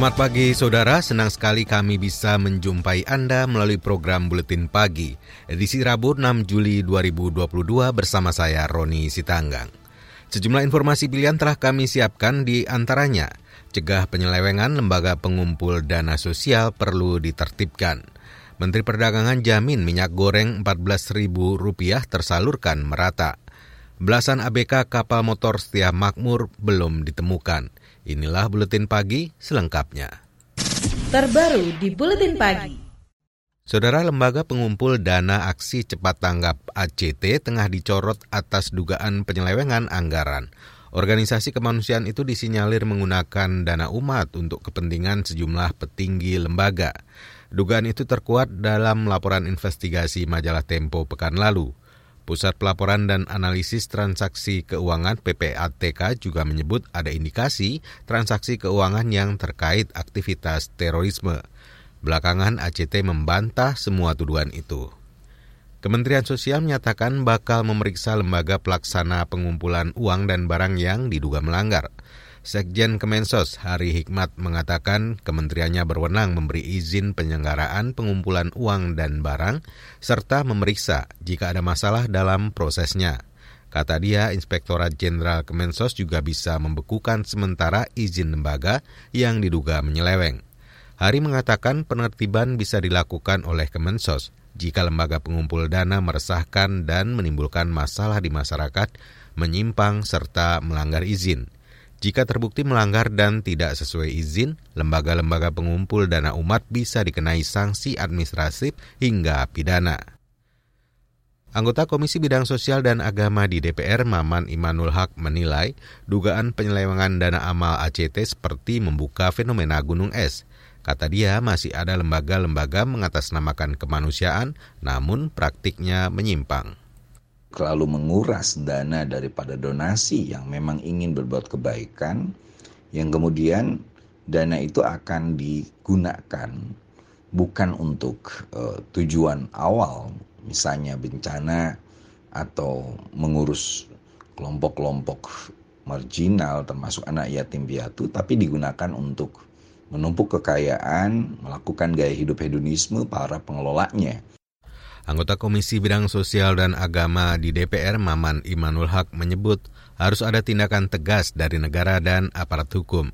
Selamat pagi saudara, senang sekali kami bisa menjumpai Anda melalui program Buletin Pagi, edisi Rabu 6 Juli 2022 bersama saya Roni Sitanggang. Sejumlah informasi pilihan telah kami siapkan di antaranya, cegah penyelewengan lembaga pengumpul dana sosial perlu ditertibkan. Menteri Perdagangan jamin minyak goreng Rp14.000 tersalurkan merata. Belasan ABK kapal motor setia makmur belum ditemukan. Inilah buletin pagi selengkapnya. Terbaru di buletin pagi. Saudara Lembaga Pengumpul Dana Aksi Cepat Tanggap ACT tengah dicorot atas dugaan penyelewengan anggaran. Organisasi kemanusiaan itu disinyalir menggunakan dana umat untuk kepentingan sejumlah petinggi lembaga. Dugaan itu terkuat dalam laporan investigasi majalah Tempo pekan lalu. Pusat Pelaporan dan Analisis Transaksi Keuangan PPATK juga menyebut ada indikasi transaksi keuangan yang terkait aktivitas terorisme. Belakangan ACT membantah semua tuduhan itu. Kementerian Sosial menyatakan bakal memeriksa lembaga pelaksana pengumpulan uang dan barang yang diduga melanggar. Sekjen Kemensos Hari Hikmat mengatakan kementeriannya berwenang memberi izin penyelenggaraan pengumpulan uang dan barang serta memeriksa jika ada masalah dalam prosesnya. Kata dia, Inspektorat Jenderal Kemensos juga bisa membekukan sementara izin lembaga yang diduga menyeleweng. Hari mengatakan penertiban bisa dilakukan oleh Kemensos jika lembaga pengumpul dana meresahkan dan menimbulkan masalah di masyarakat, menyimpang serta melanggar izin. Jika terbukti melanggar dan tidak sesuai izin, lembaga-lembaga pengumpul dana umat bisa dikenai sanksi administratif hingga pidana. Anggota Komisi Bidang Sosial dan Agama di DPR Maman Imanul Haq menilai dugaan penyelewengan dana amal ACT seperti membuka fenomena gunung es. Kata dia masih ada lembaga-lembaga mengatasnamakan kemanusiaan namun praktiknya menyimpang terlalu menguras dana daripada donasi yang memang ingin berbuat kebaikan yang kemudian dana itu akan digunakan bukan untuk uh, tujuan awal misalnya bencana atau mengurus kelompok-kelompok marginal termasuk anak yatim piatu tapi digunakan untuk menumpuk kekayaan, melakukan gaya hidup hedonisme para pengelolanya. Anggota Komisi Bidang Sosial dan Agama di DPR Maman Imanul Haq menyebut harus ada tindakan tegas dari negara dan aparat hukum.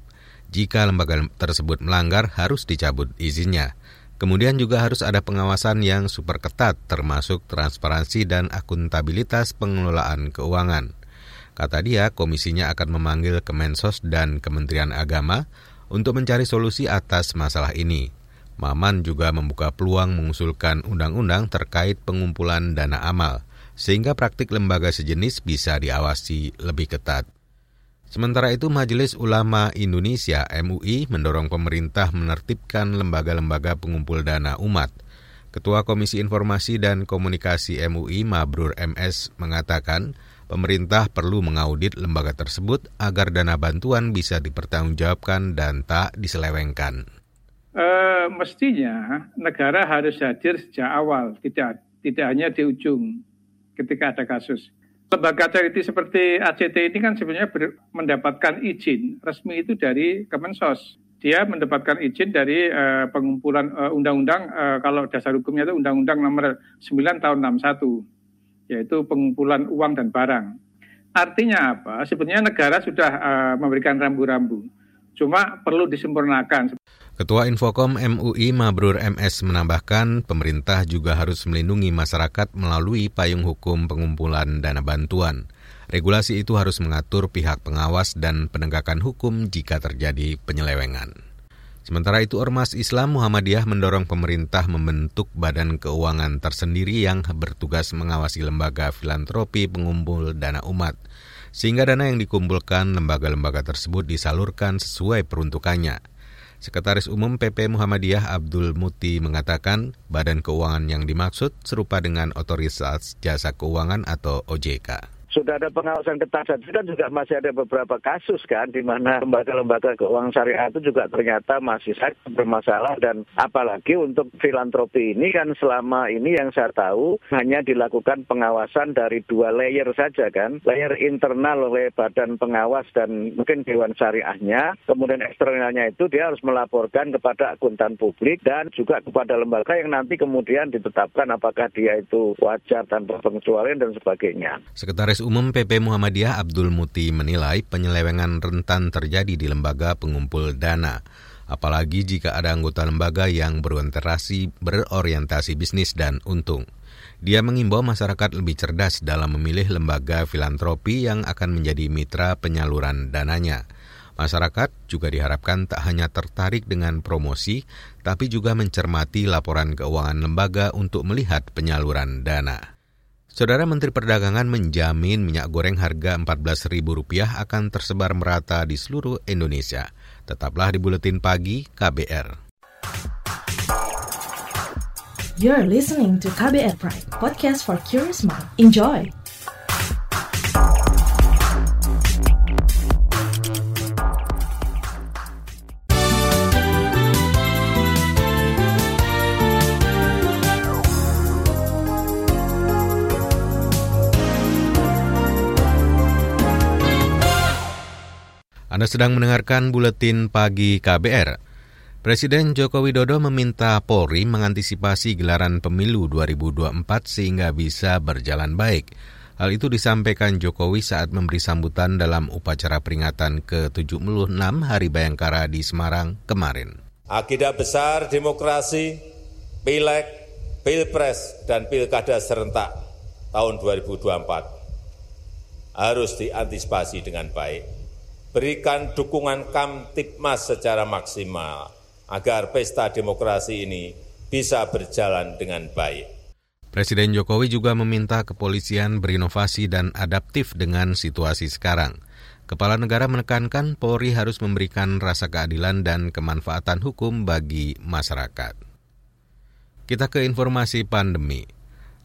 Jika lembaga tersebut melanggar harus dicabut izinnya. Kemudian juga harus ada pengawasan yang super ketat termasuk transparansi dan akuntabilitas pengelolaan keuangan. Kata dia, komisinya akan memanggil Kemensos dan Kementerian Agama untuk mencari solusi atas masalah ini. Maman juga membuka peluang mengusulkan undang-undang terkait pengumpulan dana amal, sehingga praktik lembaga sejenis bisa diawasi lebih ketat. Sementara itu, Majelis Ulama Indonesia MUI mendorong pemerintah menertibkan lembaga-lembaga pengumpul dana umat. Ketua Komisi Informasi dan Komunikasi MUI Mabrur MS mengatakan, pemerintah perlu mengaudit lembaga tersebut agar dana bantuan bisa dipertanggungjawabkan dan tak diselewengkan. Uh, mestinya negara harus hadir sejak awal, tidak tidak hanya di ujung ketika ada kasus. Lembaga charity seperti ACT ini kan sebenarnya ber, mendapatkan izin resmi itu dari Kemensos. Dia mendapatkan izin dari uh, pengumpulan undang undang-undang kalau dasar hukumnya itu Undang-Undang Nomor 9 Tahun 61 yaitu pengumpulan uang dan barang. Artinya apa? Sebenarnya negara sudah memberikan rambu-rambu. Cuma perlu disempurnakan. Ketua Infokom MUI Mabrur MS menambahkan pemerintah juga harus melindungi masyarakat melalui payung hukum pengumpulan dana bantuan. Regulasi itu harus mengatur pihak pengawas dan penegakan hukum jika terjadi penyelewengan. Sementara itu Ormas Islam Muhammadiyah mendorong pemerintah membentuk badan keuangan tersendiri yang bertugas mengawasi lembaga filantropi pengumpul dana umat, sehingga dana yang dikumpulkan lembaga-lembaga tersebut disalurkan sesuai peruntukannya. Sekretaris Umum PP Muhammadiyah Abdul Muti mengatakan badan keuangan yang dimaksud serupa dengan Otoritas Jasa Keuangan atau OJK sudah ada pengawasan ketat saja kan juga masih ada beberapa kasus kan di mana lembaga-lembaga keuangan syariah itu juga ternyata masih saja bermasalah dan apalagi untuk filantropi ini kan selama ini yang saya tahu hanya dilakukan pengawasan dari dua layer saja kan layer internal oleh badan pengawas dan mungkin dewan syariahnya kemudian eksternalnya itu dia harus melaporkan kepada akuntan publik dan juga kepada lembaga yang nanti kemudian ditetapkan apakah dia itu wajar tanpa pengecualian dan sebagainya. Sekretaris Umum PP Muhammadiyah Abdul Muti menilai penyelewengan rentan terjadi di lembaga pengumpul dana, apalagi jika ada anggota lembaga yang berorientasi, berorientasi bisnis dan untung. Dia mengimbau masyarakat lebih cerdas dalam memilih lembaga filantropi yang akan menjadi mitra penyaluran dananya. Masyarakat juga diharapkan tak hanya tertarik dengan promosi, tapi juga mencermati laporan keuangan lembaga untuk melihat penyaluran dana. Saudara Menteri Perdagangan menjamin minyak goreng harga Rp14.000 akan tersebar merata di seluruh Indonesia. Tetaplah di Buletin Pagi KBR. You're listening to KBR Pride, podcast for curious mind. Enjoy! Anda sedang mendengarkan buletin pagi KBR. Presiden Joko Widodo meminta Polri mengantisipasi gelaran pemilu 2024 sehingga bisa berjalan baik. Hal itu disampaikan Jokowi saat memberi sambutan dalam upacara peringatan ke-76 Hari Bayangkara di Semarang kemarin. Agenda besar demokrasi, pileg, pilpres, dan pilkada serentak tahun 2024 harus diantisipasi dengan baik berikan dukungan Kamtipmas secara maksimal agar pesta demokrasi ini bisa berjalan dengan baik. Presiden Jokowi juga meminta kepolisian berinovasi dan adaptif dengan situasi sekarang. Kepala negara menekankan Polri harus memberikan rasa keadilan dan kemanfaatan hukum bagi masyarakat. Kita ke informasi pandemi.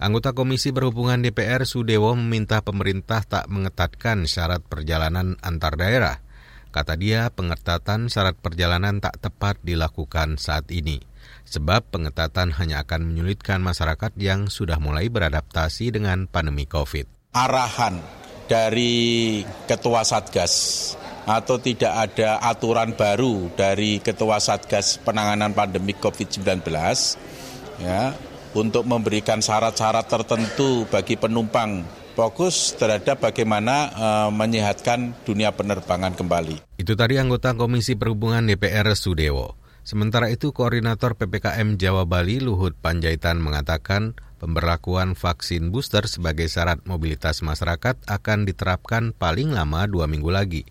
Anggota Komisi Perhubungan DPR Sudewo meminta pemerintah tak mengetatkan syarat perjalanan antar daerah. Kata dia, pengetatan syarat perjalanan tak tepat dilakukan saat ini, sebab pengetatan hanya akan menyulitkan masyarakat yang sudah mulai beradaptasi dengan pandemi COVID. Arahan dari Ketua Satgas atau tidak ada aturan baru dari Ketua Satgas penanganan pandemi COVID-19, ya, untuk memberikan syarat-syarat tertentu bagi penumpang fokus terhadap bagaimana uh, menyehatkan dunia penerbangan kembali. Itu tadi anggota Komisi Perhubungan DPR Sudewo. Sementara itu, Koordinator PPKM Jawa Bali Luhut Panjaitan mengatakan pemberlakuan vaksin booster sebagai syarat mobilitas masyarakat akan diterapkan paling lama dua minggu lagi.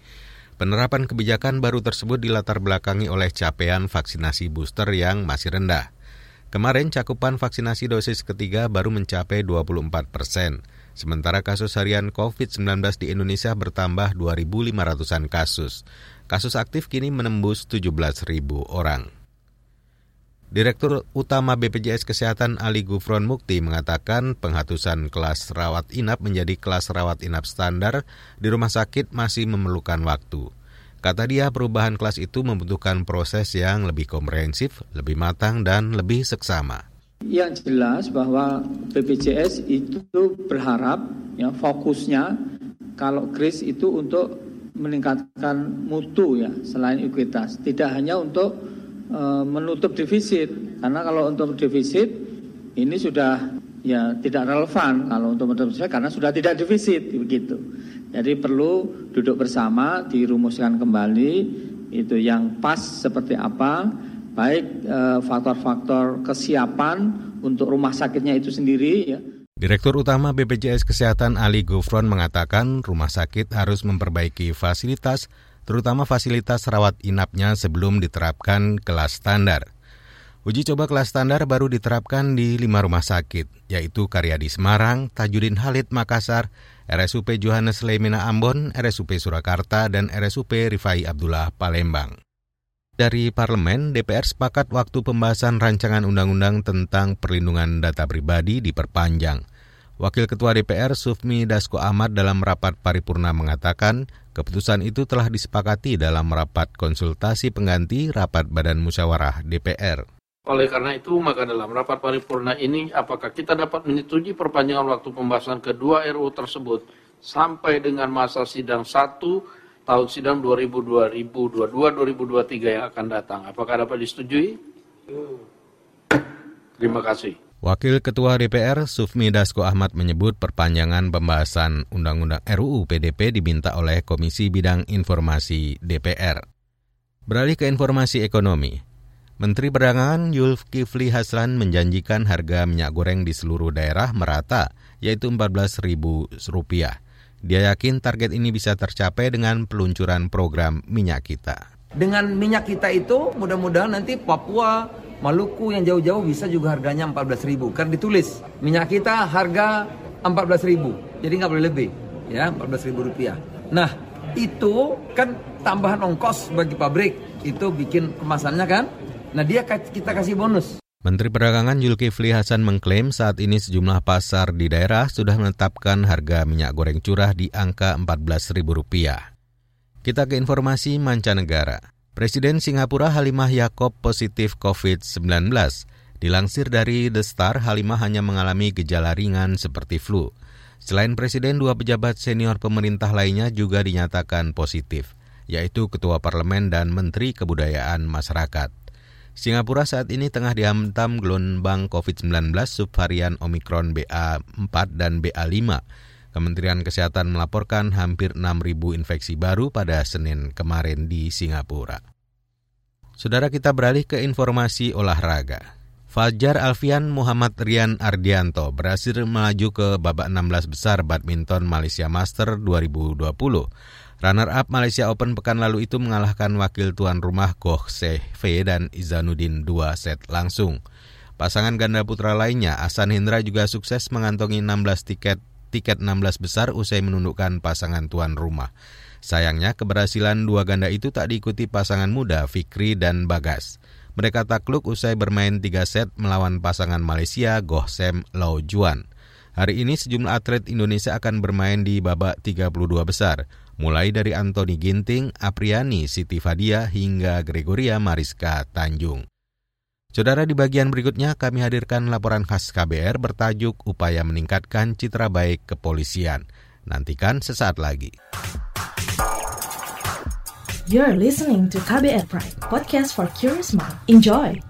Penerapan kebijakan baru tersebut dilatar belakangi oleh capaian vaksinasi booster yang masih rendah. Kemarin cakupan vaksinasi dosis ketiga baru mencapai 24 persen, sementara kasus harian COVID-19 di Indonesia bertambah 2.500-an kasus. Kasus aktif kini menembus 17.000 orang. Direktur Utama BPJS Kesehatan Ali Gufron Mukti mengatakan penghatusan kelas rawat inap menjadi kelas rawat inap standar di rumah sakit masih memerlukan waktu. Kata dia, perubahan kelas itu membutuhkan proses yang lebih komprehensif, lebih matang, dan lebih seksama. Yang jelas bahwa BPJS itu berharap ya fokusnya kalau kris itu untuk meningkatkan mutu ya selain ekuitas, tidak hanya untuk e, menutup defisit karena kalau untuk defisit ini sudah ya tidak relevan kalau untuk menutup defisit karena sudah tidak defisit begitu. Jadi perlu duduk bersama, dirumuskan kembali itu yang pas seperti apa, baik eh, faktor-faktor kesiapan untuk rumah sakitnya itu sendiri ya. Direktur Utama BPJS Kesehatan Ali Gufron mengatakan rumah sakit harus memperbaiki fasilitas, terutama fasilitas rawat inapnya sebelum diterapkan kelas standar. Uji coba kelas standar baru diterapkan di lima rumah sakit, yaitu Karyadi Semarang, Tajudin Halid Makassar, RSUP Johannes Lemina Ambon, RSUP Surakarta, dan RSUP Rifai Abdullah Palembang. dari parlemen, DPR sepakat waktu pembahasan rancangan undang-undang tentang perlindungan data pribadi diperpanjang. Wakil Ketua DPR Sufmi Dasko Ahmad dalam rapat paripurna mengatakan, keputusan itu telah disepakati dalam rapat konsultasi pengganti rapat Badan Musyawarah DPR. Oleh karena itu, maka dalam rapat paripurna ini, apakah kita dapat menyetujui perpanjangan waktu pembahasan kedua RUU tersebut sampai dengan masa sidang 1 tahun sidang 2022-2023 yang akan datang. Apakah dapat disetujui? Terima kasih. Wakil Ketua DPR Sufmi Dasko Ahmad menyebut perpanjangan pembahasan Undang-Undang RUU PDP diminta oleh Komisi Bidang Informasi DPR. Beralih ke informasi ekonomi. Menteri Perdagangan Yulkifli Haslan menjanjikan harga minyak goreng di seluruh daerah merata, yaitu Rp14.000. Dia yakin target ini bisa tercapai dengan peluncuran program minyak kita. Dengan minyak kita itu mudah-mudahan nanti Papua, Maluku yang jauh-jauh bisa juga harganya 14 ribu. Karena ditulis minyak kita harga 14 ribu. Jadi nggak boleh lebih. Ya 14 ribu rupiah. Nah itu kan tambahan ongkos bagi pabrik. Itu bikin kemasannya kan. Nah dia kita kasih bonus. Menteri Perdagangan Zulkifli Hasan mengklaim saat ini sejumlah pasar di daerah sudah menetapkan harga minyak goreng curah di angka Rp14.000. Kita ke informasi mancanegara. Presiden Singapura Halimah Yakob positif COVID-19. Dilansir dari The Star, Halimah hanya mengalami gejala ringan seperti flu. Selain presiden, dua pejabat senior pemerintah lainnya juga dinyatakan positif, yaitu Ketua Parlemen dan Menteri Kebudayaan Masyarakat. Singapura saat ini tengah dihantam gelombang COVID-19 subvarian Omikron BA4 dan BA5. Kementerian Kesehatan melaporkan hampir 6.000 infeksi baru pada Senin kemarin di Singapura. Saudara kita beralih ke informasi olahraga. Fajar Alfian Muhammad Rian Ardianto berhasil melaju ke babak 16 besar badminton Malaysia Master 2020. Runner-up Malaysia Open pekan lalu itu mengalahkan wakil tuan rumah Goh Se Fe dan Izanuddin dua set langsung. Pasangan ganda putra lainnya, Asan Hendra juga sukses mengantongi 16 tiket tiket 16 besar usai menundukkan pasangan tuan rumah. Sayangnya keberhasilan dua ganda itu tak diikuti pasangan muda Fikri dan Bagas. Mereka takluk usai bermain tiga set melawan pasangan Malaysia Goh Sem Lau Juan. Hari ini sejumlah atlet Indonesia akan bermain di babak 32 besar, mulai dari Anthony Ginting, Apriani, Siti Fadia, hingga Gregoria Mariska Tanjung. Saudara di bagian berikutnya kami hadirkan laporan khas KBR bertajuk Upaya Meningkatkan Citra Baik Kepolisian. Nantikan sesaat lagi. You're listening to KBR Pride, podcast for curious mind. Enjoy!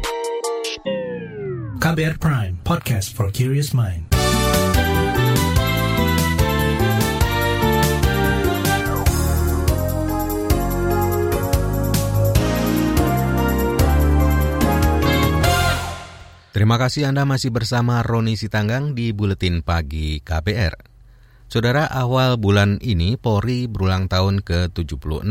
KBR Prime, podcast for curious mind. Terima kasih Anda masih bersama Roni Sitanggang di Buletin Pagi KBR. Saudara, awal bulan ini Polri berulang tahun ke-76.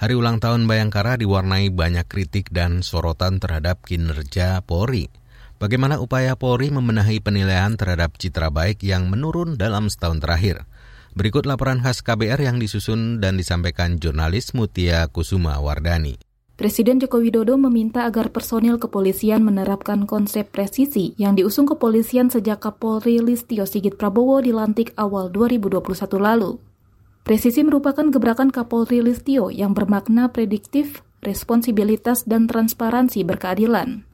Hari ulang tahun Bayangkara diwarnai banyak kritik dan sorotan terhadap kinerja Polri. Bagaimana upaya Polri membenahi penilaian terhadap citra baik yang menurun dalam setahun terakhir? Berikut laporan khas KBR yang disusun dan disampaikan jurnalis Mutia Kusuma Wardani. Presiden Joko Widodo meminta agar personil kepolisian menerapkan konsep presisi yang diusung kepolisian sejak Kapolri Listio Sigit Prabowo dilantik awal 2021 lalu. Presisi merupakan gebrakan Kapolri Listio yang bermakna prediktif, responsibilitas dan transparansi berkeadilan.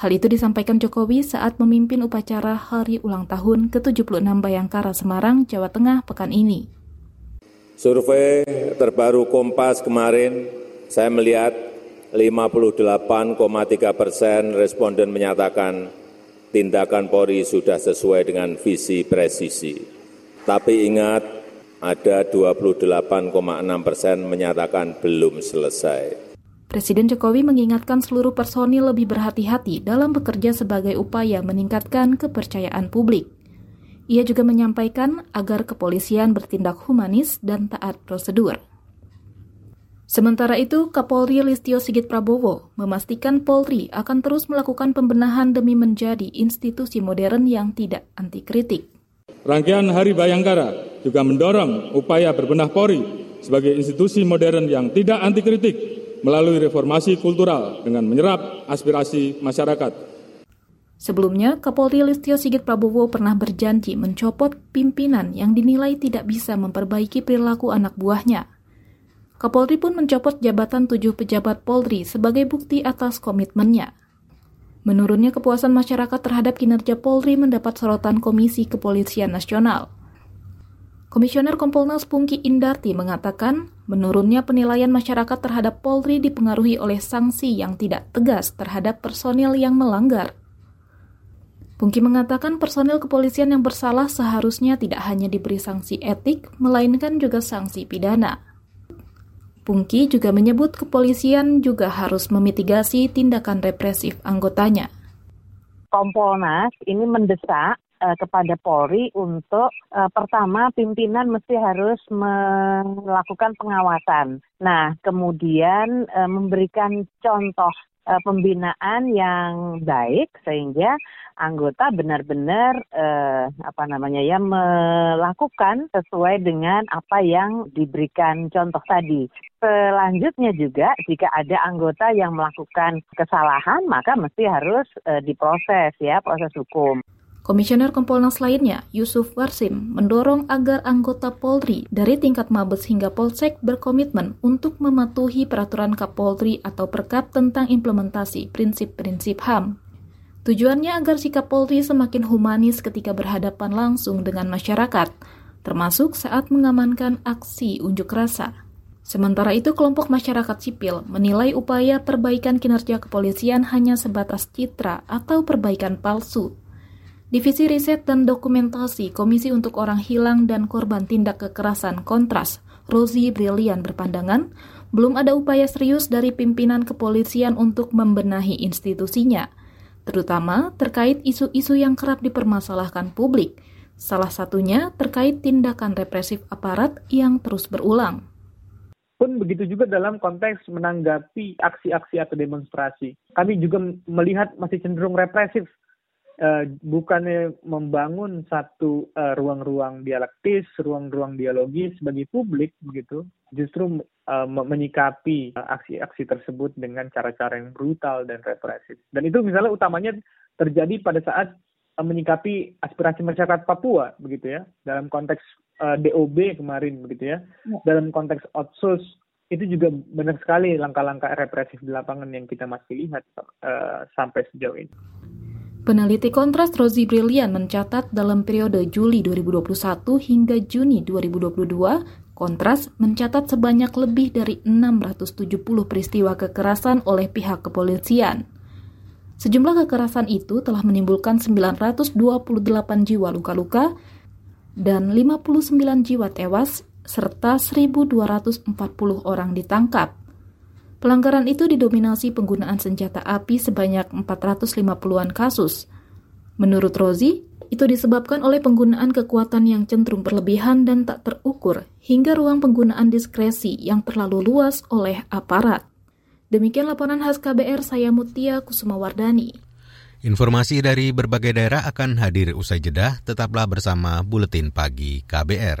Hal itu disampaikan Jokowi saat memimpin upacara hari ulang tahun ke-76 Bayangkara Semarang, Jawa Tengah pekan ini. Survei terbaru Kompas kemarin, saya melihat 58,3 persen responden menyatakan tindakan Polri sudah sesuai dengan visi presisi. Tapi ingat, ada 28,6 persen menyatakan belum selesai. Presiden Jokowi mengingatkan seluruh personil lebih berhati-hati dalam bekerja sebagai upaya meningkatkan kepercayaan publik. Ia juga menyampaikan agar kepolisian bertindak humanis dan taat prosedur. Sementara itu, Kapolri Listio Sigit Prabowo memastikan Polri akan terus melakukan pembenahan demi menjadi institusi modern yang tidak anti kritik. Rangkaian Hari Bayangkara juga mendorong upaya berbenah Polri sebagai institusi modern yang tidak anti kritik melalui reformasi kultural dengan menyerap aspirasi masyarakat. Sebelumnya, Kapolri Listio Sigit Prabowo pernah berjanji mencopot pimpinan yang dinilai tidak bisa memperbaiki perilaku anak buahnya. Kapolri pun mencopot jabatan tujuh pejabat Polri sebagai bukti atas komitmennya. Menurunnya kepuasan masyarakat terhadap kinerja Polri mendapat sorotan Komisi Kepolisian Nasional. Komisioner Kompolnas Pungki Indarti mengatakan, menurunnya penilaian masyarakat terhadap Polri dipengaruhi oleh sanksi yang tidak tegas terhadap personil yang melanggar. Pungki mengatakan personil kepolisian yang bersalah seharusnya tidak hanya diberi sanksi etik, melainkan juga sanksi pidana. Pungki juga menyebut kepolisian juga harus memitigasi tindakan represif anggotanya. Kompolnas ini mendesak uh, kepada Polri untuk uh, pertama pimpinan mesti harus melakukan pengawasan. Nah, kemudian uh, memberikan contoh uh, pembinaan yang baik sehingga anggota benar-benar uh, apa namanya ya melakukan sesuai dengan apa yang diberikan contoh tadi. Selanjutnya juga jika ada anggota yang melakukan kesalahan maka mesti harus diproses ya proses hukum. Komisioner Kompolnas lainnya, Yusuf Warsim, mendorong agar anggota Polri dari tingkat Mabes hingga Polsek berkomitmen untuk mematuhi peraturan Kapolri atau Perkap tentang implementasi prinsip-prinsip HAM. Tujuannya agar sikap Polri semakin humanis ketika berhadapan langsung dengan masyarakat, termasuk saat mengamankan aksi unjuk rasa. Sementara itu, kelompok masyarakat sipil menilai upaya perbaikan kinerja kepolisian hanya sebatas citra atau perbaikan palsu Divisi Riset dan Dokumentasi Komisi untuk Orang Hilang dan Korban Tindak Kekerasan Kontras, Rosie Brilian berpandangan, belum ada upaya serius dari pimpinan kepolisian untuk membenahi institusinya, terutama terkait isu-isu yang kerap dipermasalahkan publik, salah satunya terkait tindakan represif aparat yang terus berulang pun begitu juga dalam konteks menanggapi aksi-aksi atau demonstrasi. Kami juga melihat masih cenderung represif uh, bukannya membangun satu uh, ruang-ruang dialektis, ruang-ruang dialogis bagi publik begitu, justru uh, menyikapi aksi-aksi tersebut dengan cara-cara yang brutal dan represif. Dan itu misalnya utamanya terjadi pada saat uh, menyikapi aspirasi masyarakat Papua begitu ya, dalam konteks uh, DOB kemarin begitu ya, ya. dalam konteks otsus itu juga benar sekali langkah-langkah represif di lapangan yang kita masih lihat uh, sampai sejauh ini. Peneliti Kontras Rosie Brilian mencatat dalam periode Juli 2021 hingga Juni 2022, Kontras mencatat sebanyak lebih dari 670 peristiwa kekerasan oleh pihak kepolisian. Sejumlah kekerasan itu telah menimbulkan 928 jiwa luka-luka dan 59 jiwa tewas serta 1.240 orang ditangkap. Pelanggaran itu didominasi penggunaan senjata api sebanyak 450-an kasus. Menurut Rozi, itu disebabkan oleh penggunaan kekuatan yang cenderung berlebihan dan tak terukur, hingga ruang penggunaan diskresi yang terlalu luas oleh aparat. Demikian laporan khas KBR saya Mutia Kusumawardani. Informasi dari berbagai daerah akan hadir usai jeda, tetaplah bersama Buletin Pagi KBR.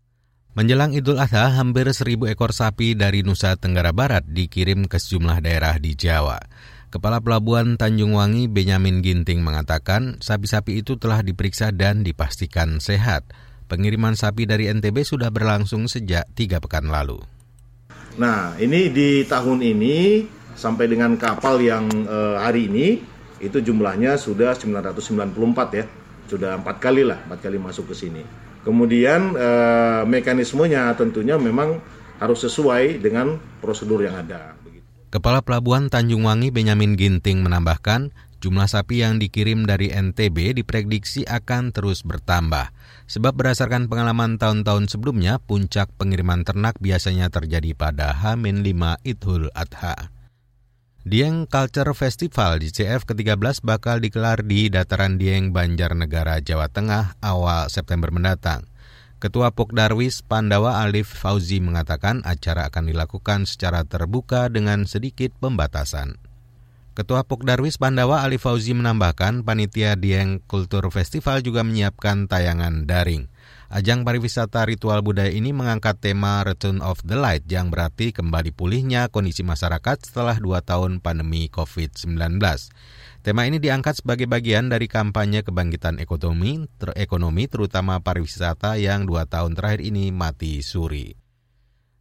Menjelang Idul Adha, hampir seribu ekor sapi dari Nusa Tenggara Barat dikirim ke sejumlah daerah di Jawa. Kepala Pelabuhan Tanjung Wangi Benyamin Ginting mengatakan sapi-sapi itu telah diperiksa dan dipastikan sehat. Pengiriman sapi dari NTB sudah berlangsung sejak tiga pekan lalu. Nah, ini di tahun ini sampai dengan kapal yang eh, hari ini itu jumlahnya sudah 994 ya sudah empat kali lah, empat kali masuk ke sini. Kemudian eh, mekanismenya tentunya memang harus sesuai dengan prosedur yang ada. Kepala Pelabuhan Tanjung Wangi Benyamin Ginting menambahkan, jumlah sapi yang dikirim dari NTB diprediksi akan terus bertambah. Sebab berdasarkan pengalaman tahun-tahun sebelumnya, puncak pengiriman ternak biasanya terjadi pada H-5 Idul Adha. Dieng Culture Festival di CF ke-13 bakal digelar di Dataran Dieng Banjarnegara, Jawa Tengah awal September mendatang. Ketua Pokdarwis Pandawa Alif Fauzi mengatakan acara akan dilakukan secara terbuka dengan sedikit pembatasan. Ketua Pokdarwis Pandawa Alif Fauzi menambahkan panitia Dieng Kultur Festival juga menyiapkan tayangan daring. Ajang pariwisata ritual budaya ini mengangkat tema Return of the Light yang berarti kembali pulihnya kondisi masyarakat setelah dua tahun pandemi COVID-19. Tema ini diangkat sebagai bagian dari kampanye kebangkitan ekonomi, ter ekonomi terutama pariwisata yang dua tahun terakhir ini mati suri.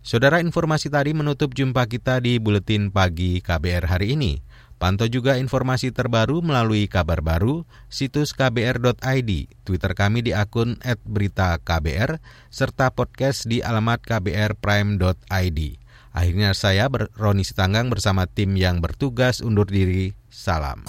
Saudara informasi tadi menutup jumpa kita di Buletin Pagi KBR hari ini. Pantau juga informasi terbaru melalui kabar baru, situs kbr.id, Twitter kami di akun @beritaKBR, serta podcast di alamat kbrprime.id. Akhirnya saya, Roni Sitanggang bersama tim yang bertugas undur diri. Salam.